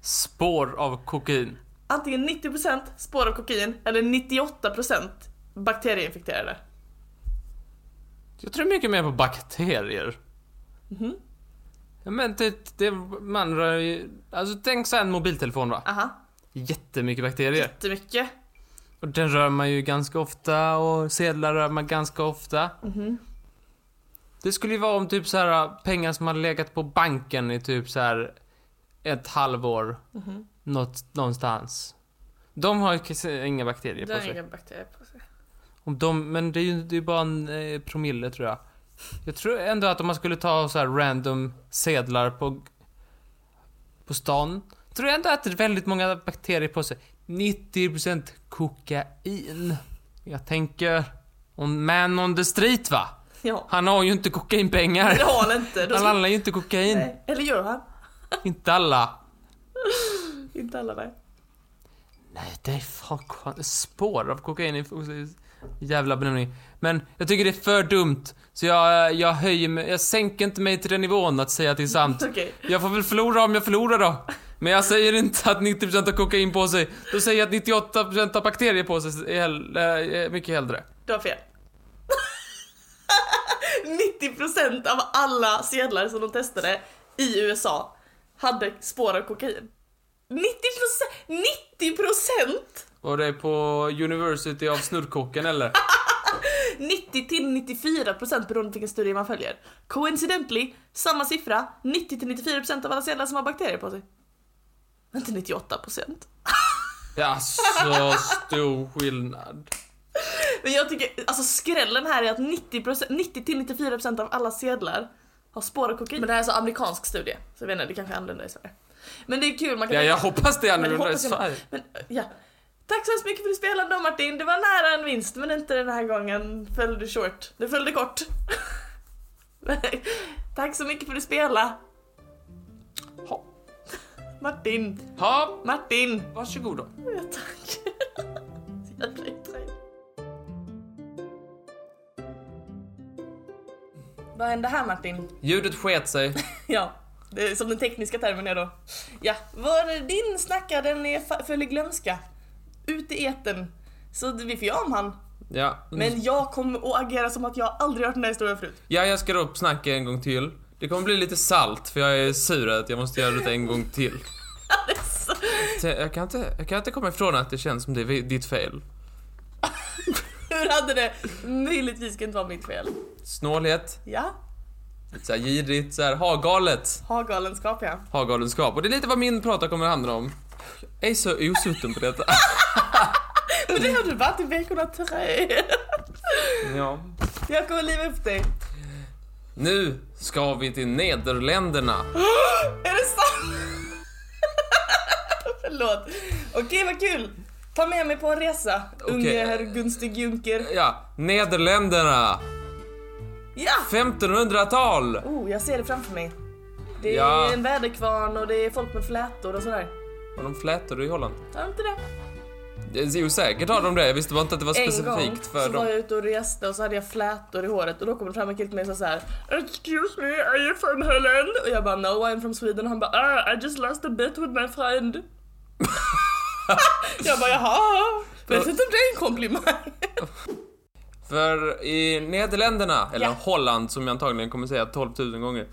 Spår av kokain. Antingen 90% spår av kokain eller 98% bakterieinfekterade. Jag tror mycket mer på bakterier. Mhm. Ja, men det, det, man rör ju... Alltså tänk så en mobiltelefon va? Aha, Jättemycket bakterier. jättemycket. Och den rör man ju ganska ofta och sedlar rör man ganska ofta. Mhm. Det skulle ju vara om typ så här pengar som har legat på banken i typ så här ett halvår. Mhm. Något, någonstans. De har ju inga bakterier på har sig. inga bakterier på sig. Om de, men det är ju det är bara en eh, promille tror jag. Jag tror ändå att om man skulle ta så här random sedlar på, på stan. Tror jag ändå att det är väldigt många bakterier på sig. 90% kokain. Jag tänker, man on the street va? Ja, Han har ju inte kokainpengar. det har han inte. Han handlar ju inte kokain. Nej. Eller gör han? Inte alla. Inte alla nej. Nej, det är fan spår av kokain i jävla benämning. Men jag tycker det är för dumt. Så jag, jag höjer mig, jag sänker inte mig till den nivån att säga att det är sant. Okej. Jag får väl förlora om jag förlorar då. Men jag säger inte att 90% har kokain på sig. Då säger jag att 98% har bakterier på sig är, är mycket hellre. Du har fel. 90% av alla sedlar som de testade i USA hade spår av kokain. 90%! 90%! Och det på University of Snurrkocken eller? 90 till 94 procent beroende på vilken studie man följer. Coincidentally, samma siffra, 90 till 94 procent av alla sedlar som har bakterier på sig. Inte 98 procent. Ja, så stor skillnad. Men jag tycker, alltså skrällen här är att 90, 90 till 94 procent av alla sedlar har spår av kokain. Men det här är alltså amerikansk studie, så jag vet inte, det kanske är annorlunda i Sverige. Men det är kul, man kan Ja, jag hoppas det är det annorlunda i. Sverige. Men, ja. Tack så hemskt mycket för att du spelade då Martin, det var nära en vinst men inte den här gången föll du short. Du följde kort. Tack så mycket för att du spelade. Ha. Martin, Ha, Martin. varsågod då. Ja, tack. Vad hände här Martin? Ljudet sket sig. Ja, det är som den tekniska termen är då. Ja, var din snackare den är föll i glömska. Ut i eten. Så vi får göra om han. Ja. Men jag kommer att agera som att jag aldrig hört den här historien förut. Ja, jag ska upp snacka en gång till. Det kommer bli lite salt för jag är sur att jag måste göra det en gång till. Jag kan inte, jag kan inte komma ifrån att det känns som det är ditt fel. Hur hade det möjligtvis kunnat vara mitt fel? Snålhet, Ja, lite såhär girigt, såhär ha-galet. ha galenskap ja. Ha-galenskap. Och det är lite vad min prata kommer att handla om. Jag är så osutten på detta. Men det har du varit i veckorna tre. Ja. Jag kommer liva upp dig. Nu ska vi till Nederländerna. Är det sant? Förlåt. Okej, vad kul. Ta med mig på en resa, unge herr Gunstig Junker. Ja, Nederländerna. Ja! 1500-tal. Oh, jag ser det framför mig. Det är Ja. en väderkvarn och det är folk med flätor och sådär. Har de flätor i Holland? Har de inte det? Jo, säkert har de det. Jag visste bara inte att det var En gång specifikt för så var dem. jag ute och reste och så hade jag flätor i håret och då kom det fram en kille till mig och sa såhär Excuse me, are you from Holland? Och jag bara No, I'm from Sweden och han bara ah, I just lost a bet with my friend. jag bara jaha, vet inte om det är en komplimang. För i Nederländerna, eller Ja. Holland som jag antagligen kommer säga 12 000 gånger,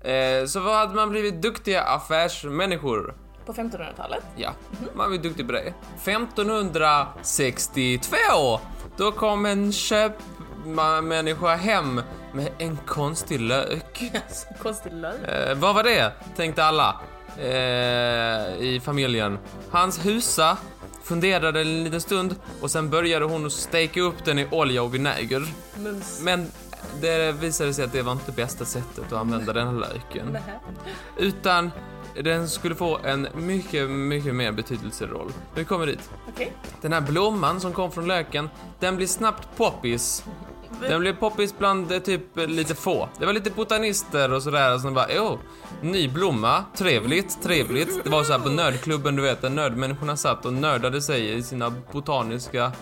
eh, så hade man blivit duktiga affärsmänniskor. På 1500-talet? Ja, man var duktig på det. 1562, då kom en köpmänniska hem med en konstig lök. Konstig lök. Eh, vad var det? Tänkte alla eh, i familjen. Hans husa funderade en liten stund och sen började hon att steka upp den i olja och vinäger. Mums. Men det visade sig att det var inte bästa sättet att använda den här löken. Utan den skulle få en mycket, mycket mer betydelseroll. Vi kommer dit. Okej. Den här blomman som kom från löken, den blir snabbt poppis. Den blev poppis bland eh, typ eh, lite få. Det var lite botanister och sådär som bara, åh, ny blomma, trevligt, trevligt. Det var så här på nördklubben, du vet, där nördmänniskorna satt och nördade sig i sina botaniska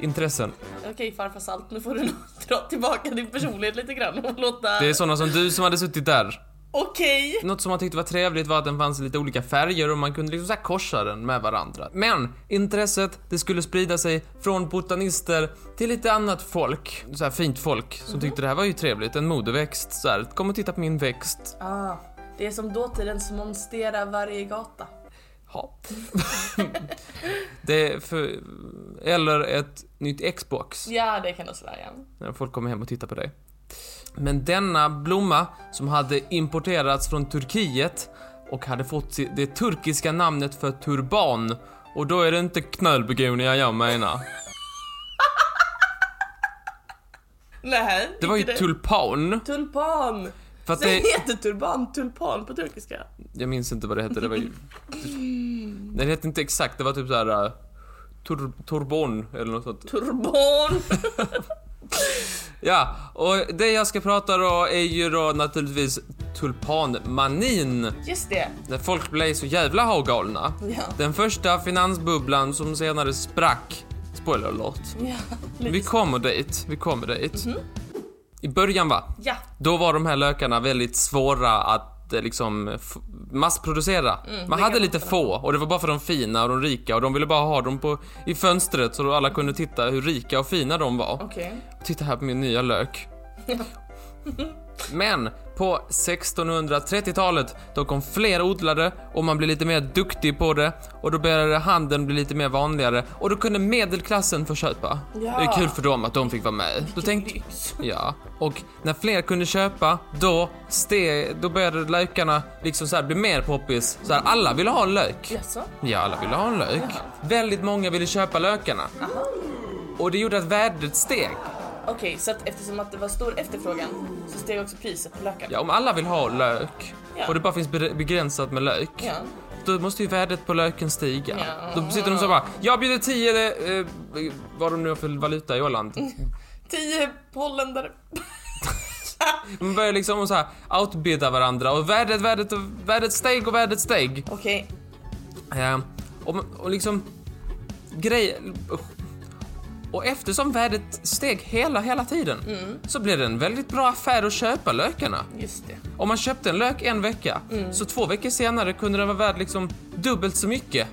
intressen. Okej farfar Salt, nu får du nog dra tillbaka din personlighet lite grann och låta... Det är sådana som du som hade suttit där. Okej! Något som man tyckte var trevligt var att den fanns i lite olika färger och man kunde liksom så korsa den med varandra. Men intresset, det skulle sprida sig från botanister till lite annat folk. Så här fint folk som tyckte det här var ju trevligt. En modeväxt. Så här, kom och titta på min växt. Ah, det är som dåtidens monstera varje gata. Ja. det är för, eller ett nytt Xbox. Ja, det kan också vara ja. När folk kommer hem och tittar på dig. Men denna blomma som hade importerats från Turkiet och hade fått det turkiska namnet för turban. Och då är det inte knölbegonia jag menar. Nej, Det var ju inte tulpan. Tulpan! För att det, heter turban tulpan på turkiska. jag minns inte vad det hette, det var ju... Det hette inte exakt, det var typ såhär... Uh, tur, turbon eller något sånt. Turban! Ja, och det jag ska prata då är ju då naturligtvis tulpanmanin. Just det. När folk blev så jävla hagalna. Ja. Den första finansbubblan som senare sprack. Spoiler alert. Ja, Vi kommer dit, vi kommer dit. I början va, Ja, då var de här lökarna väldigt svåra att liksom f- massproducera. Man lägga hade lite få och det var bara för de fina och de rika och de ville bara ha dem på, i fönstret så alla kunde titta hur rika och fina de var. okej. Titta här på min nya lök. Men på 1630-talet då kom fler odlare och man blev lite mer duktig på det och då började handeln bli lite mer vanligare och då kunde medelklassen få köpa. Ja. Det är kul för dem att de fick vara med. Då tänkte, ja, och när fler kunde köpa då steg, då började lökarna liksom så bli mer poppis. Så här, alla ville ha en lök. Jaså? Ja, alla ville ha en lök. Väldigt många ville köpa lökarna. Och det gjorde att värdet steg. Okej, så att eftersom att det var stor efterfrågan så steg också priset på löken? Ja, om alla vill ha lök Ja. och det bara finns be- begränsat med lök, Ja. då måste ju värdet på löken stiga. Ja. Då sitter de så bara, jag bjuder 10, eh, vad de nu har för valuta i Åland. Tio holländare. De börjar liksom så här outbidda varandra och värdet, värdet, värdet steg och värdet steg. Okej, Eh, och, och liksom, grej... Och eftersom värdet steg hela, hela tiden så blev det en väldigt bra affär att köpa lökarna. just det. Om man köpte en lök en vecka, så två veckor senare kunde den vara värd liksom dubbelt så mycket.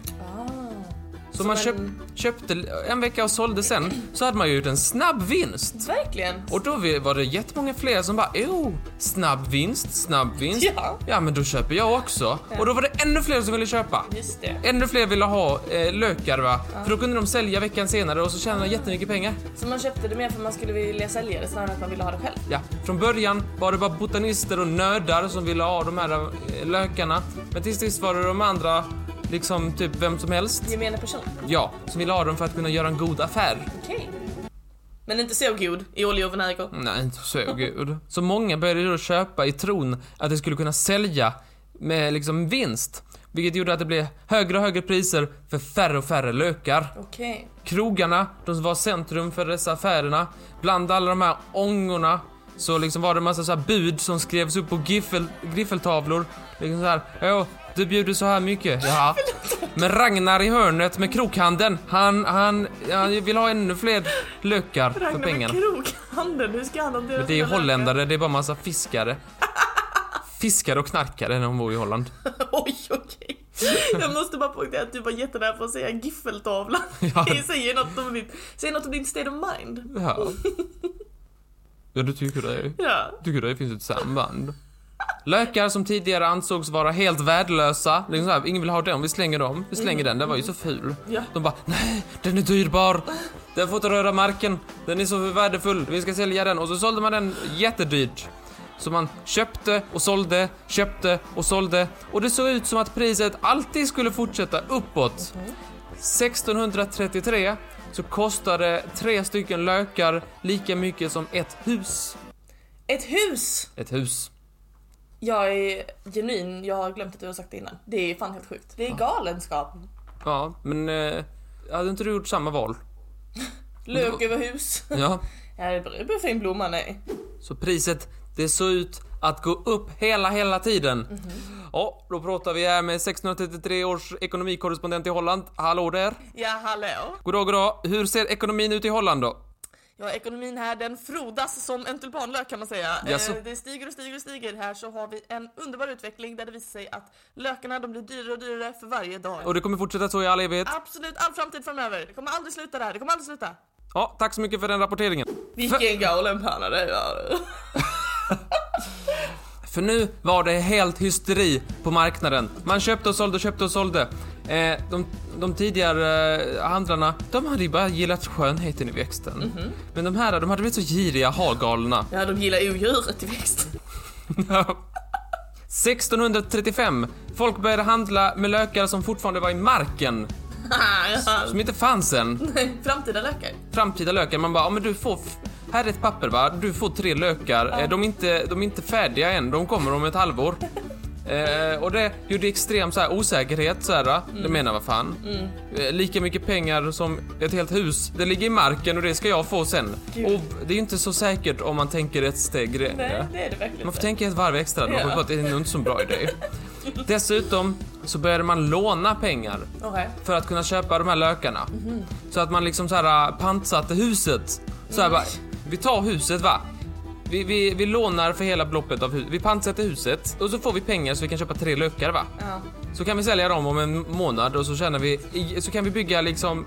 Så om man en- köp, köpte en vecka och sålde sen, så hade man ju gjort en snabb vinst. Verkligen. Och då var det jättemånga fler som bara oh, snabb vinst, snabb vinst. Ja. Ja, men då köper jag också. Och då var det ännu fler som ville köpa. Just det. Ännu fler ville ha eh, lökar va? För då kunde de sälja veckan senare och så tjäna jättemycket pengar. Så man köpte det mer för att man skulle vilja sälja det snarare än att man ville ha det själv? Ja, från början var det bara botanister och nördar som ville ha de här eh, lökarna. Men till sist var det de andra, liksom typ vem som helst. Gemene person? Ja, som ville ha dem för att kunna göra en god affär. Okej. Men inte så god i olja och vinäger? Nej, inte så gud. Så många började då köpa i tron att det skulle kunna sälja med liksom vinst. Vilket gjorde att det blev högre och högre priser för färre och färre lökar. Okej. Krogarna, de som var centrum för dessa affärerna, bland alla de här ångorna så liksom var det en massa så här bud som skrevs upp på giffel, griffeltavlor. Liksom så här, du bjuder så här mycket. Ja. Men Ragnar i hörnet med krokhandeln, han, han, han vill ha ännu fler lökar för Ragnar med pengarna. krokhandeln, hur ska han hantera Men det är ju holländare, det är bara massa fiskare. Fiskare och knarkare när de bor i Holland. Oj, okej. Jag måste bara poängtera att du var jättenära på att säga giffeltavla. Ja. Säger något om ditt, säger något om din state of mind. Ja. Ja, du tycker det? Ja. Tycker det finns ett samband? Lökar som tidigare ansågs vara helt värdelösa, liksom här, ingen vill ha dem, vi slänger dem, vi slänger den, den var ju så ful. Ja. De bara, nej, den är dyrbar, den får inte röra marken, den är så värdefull, vi ska sälja den. Och så sålde man den jättedyrt. Så man köpte och sålde, köpte och sålde och det såg ut som att priset alltid skulle fortsätta uppåt. 1633 så kostade tre stycken lökar lika mycket som ett hus. Ett hus! Ett hus. Jag är genuin, jag har glömt att du har sagt det innan. Det är fan helt sjukt. Det är galenskap. Ja, men eh, hade inte du gjort samma val? Lök över hus. Ja. Ja, det beror på hur fin blomman är. Så priset, det såg ut att gå upp hela, hela tiden. Ja, då pratar vi här med 1633 års ekonomikorrespondent i Holland. Hallå där. Ja, hallå. Goddag, goddag. Hur ser ekonomin ut i Holland då? Ja, ekonomin här den frodas som en tulpanlök kan man säga. Jaså? Eh, det stiger och stiger och stiger. Här så har vi en underbar utveckling där det visar sig att lökarna de blir dyrare och dyrare för varje dag. Och det kommer fortsätta så i all evighet? Absolut all framtid framöver. Det kommer aldrig sluta där. Det kommer aldrig sluta. Ja, tack så mycket för den rapporteringen. Vilken galen panna det är. För nu var det helt hysteri på marknaden. Man köpte och sålde, köpte och sålde. Eh, de, de tidigare eh, handlarna, de hade ju bara gillat skönheten i växten. Men de här, de hade blivit så giriga, halgalna. Ja, de gillar odjuret i växt. 1635, folk började handla med lökar som fortfarande var i marken. ja. Som inte fanns än. Framtida lökar. Framtida lökar, man bara, ja men du får, här är ett papper va, du får tre lökar. Eh, De, är inte, de är inte färdiga än, de kommer om ett halvår. Eh, och det gjorde extrem så här, osäkerhet så här. Det menar vad fan. Eh, lika mycket pengar som ett helt hus. Det ligger i marken och det ska jag få sen. Gud. Och det är ju inte så säkert om man tänker ett steg Nej, det är det verkligen Man får tänka ett varv extra, man Ja. får på att det är nog inte så bra idé. Dessutom så började man låna pengar Okej. för att kunna köpa de här lökarna. Så att man liksom så här pantsatte huset. Så här bara, vi tar huset va? Vi, vi, vi lånar för hela beloppet av huset. Vi pantsätter huset och så får vi pengar så vi kan köpa tre lökar va? Ja. Så kan vi sälja dem om en månad och så tjänar vi, så kan vi bygga liksom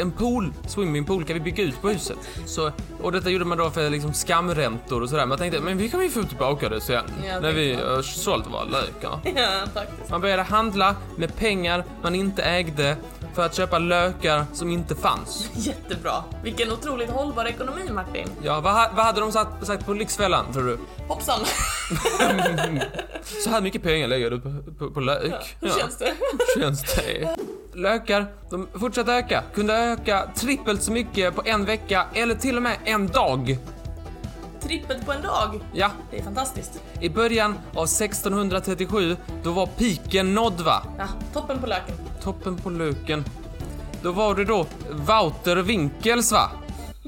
en pool, swimmingpool kan vi bygga ut på huset. Så, och detta gjorde man då för liksom skamräntor och sådär. Man tänkte, men vi kan ju få tillbaka det sen. Ja, när vi har sålt våra lökar. Ja, faktiskt. Man började handla med pengar man inte ägde för att köpa lökar som inte fanns. Jättebra. Vilken otroligt hållbar ekonomi, Martin. Ja, vad, vad hade de sagt, sagt på Lyxfällan, tror du? Hoppsan. Så här mycket pengar lägger du på, på, på lök. Hur känns det? känns det? Lökar, de fortsatte öka. Kunde öka trippelt så mycket på en vecka eller till och med en dag. Trippelt på en dag. Ja, Det är fantastiskt. i början av 1637, då var piken nådd va? Ja, toppen på löken. Toppen på löken. Då var det då Wouter Winkels va?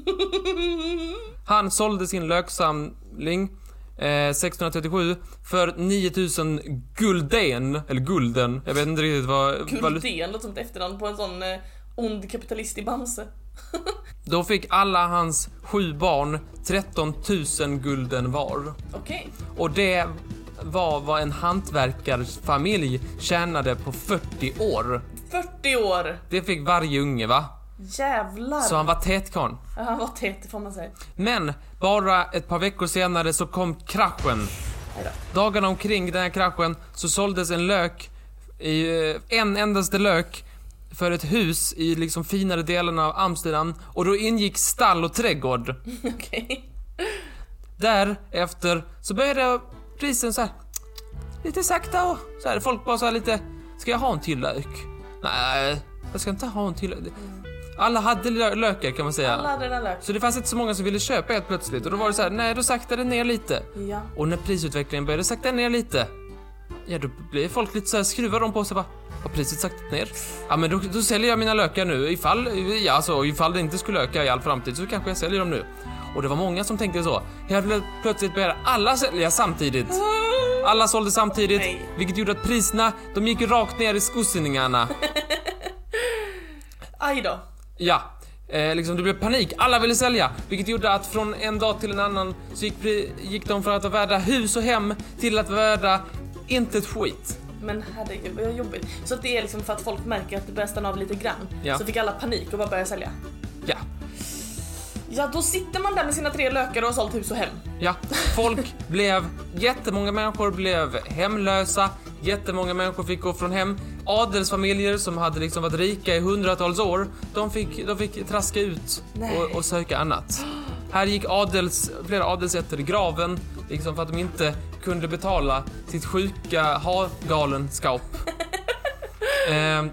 Han sålde sin löksamling eh, 1637 för 9000 gulden, eller gulden, jag vet inte riktigt vad... Guldén låter som ett efternamn på en sån eh, ond kapitalist i Bamse. då fick alla hans sju barn 13 000 gulden var. Okej. Och det var vad en hantverkarfamilj tjänade på 40 år. 40 år! Det fick varje unge va? Jävlar! Så han var tätkarn. Ja, han var tät, får man säga. Men bara ett par veckor senare så kom kraschen. Dagarna omkring den här kraschen så såldes en lök, i, eh, en endaste lök, för ett hus i liksom finare delarna av Amsterdam och då ingick stall och trädgård. Okej. Därefter så började prisen så här lite sakta och så här, folk bara så här lite, ska jag ha en till lök? Nej, jag ska inte ha en till lök. Alla hade lö- lökar kan man säga. Alla hade den lök. Så det fanns inte så många som ville köpa helt plötsligt och då var det så här, nej då saktade det ner lite. Ja. Och när prisutvecklingen började sakta ner lite, ja då blev folk lite så här, skruvar de på sig bara, har priset saktat ner? Ja men då, då säljer jag mina lökar nu, ifall, ja alltså ifall det inte skulle öka i all framtid så kanske jag säljer dem nu. Och det var många som tänkte så. Helt plö- plötsligt började alla sälja samtidigt. Alla sålde samtidigt, Nej. vilket gjorde att priserna, de gick rakt ner i skosinningarna. Aj då. Ja, eh, liksom det blev panik. Alla ville sälja, vilket gjorde att från en dag till en annan så gick, gick de från att vara värda hus och hem till att vara värda inte ett skit. Men herregud vad jobbigt. Så det är liksom för att folk märker att det börjar stanna av lite grann. Ja. Så fick alla panik och bara börja sälja. Ja, Ja, då sitter man där med sina tre lökar och har sålt hus och hem. ja. Folk blev, jättemånga människor blev hemlösa, jättemånga människor fick gå från hem. Adelsfamiljer som hade liksom varit rika i hundratals år, de fick, de fick traska ut och, och söka annat. Här gick adels, flera adelsätter i graven, liksom för att de inte kunde betala sitt sjuka ha-galenskap. Ehm,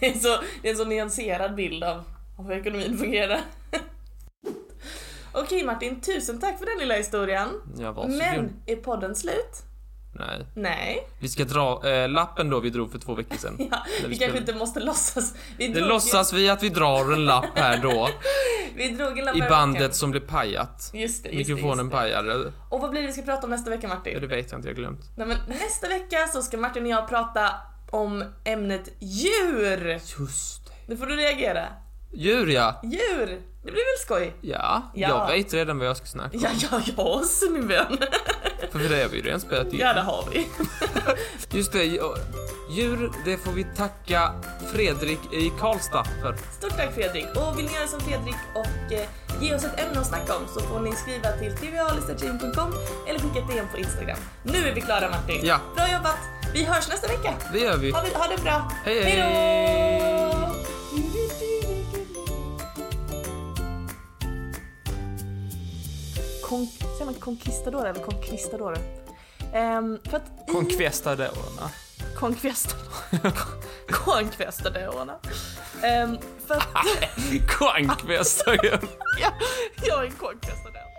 Det är, så, det är en så nyanserad bild av, av hur ekonomin fungerar. Okej Martin, tusen tack för den lilla historien. Men, är podden slut? Nej. Nej. Vi ska dra eh, lappen då vi drog för två veckor sedan. Ja, vi vi kanske inte måste låtsas. Vi Det drog, låtsas vi att vi drar en lapp här då. Vi drog en lapp I bandet vecka. som blev pajat. Just det, just Mikrofonen just det. pajade. Och vad blir det vi ska prata om nästa vecka Ja, Martin? det vet jag inte, jag har glömt. Nej, men nästa vecka så ska Martin och jag prata om ämnet djur. Just det. Nu får du reagera. Djur ja. Djur! Det blir väl skoj? Ja, Ja. jag vet redan vad jag ska snacka om. Ja, ja, ja, min vän. För det har vi ju redan spelat in. Ja, det har vi. Just det, djur, det får vi tacka Fredrik i Karlstad för. Stort tack Fredrik! Och vill ni göra som Fredrik och eh, ge oss ett ämne att snacka om så får ni skriva till trivialisatgym.com eller skicka ett DM på Instagram. Nu är vi klara Martin! Ja. Bra jobbat! Vi hörs nästa vecka! Det gör vi. Ha det, ha det bra! Hej, hej. Hejdå! Kon- säger man conquistador eller conquistador? Um, för att i... Conquistadorerna. Conquistador. Conquistadorerna. Um, för att... Conquistador. ja, jag är en conquistador.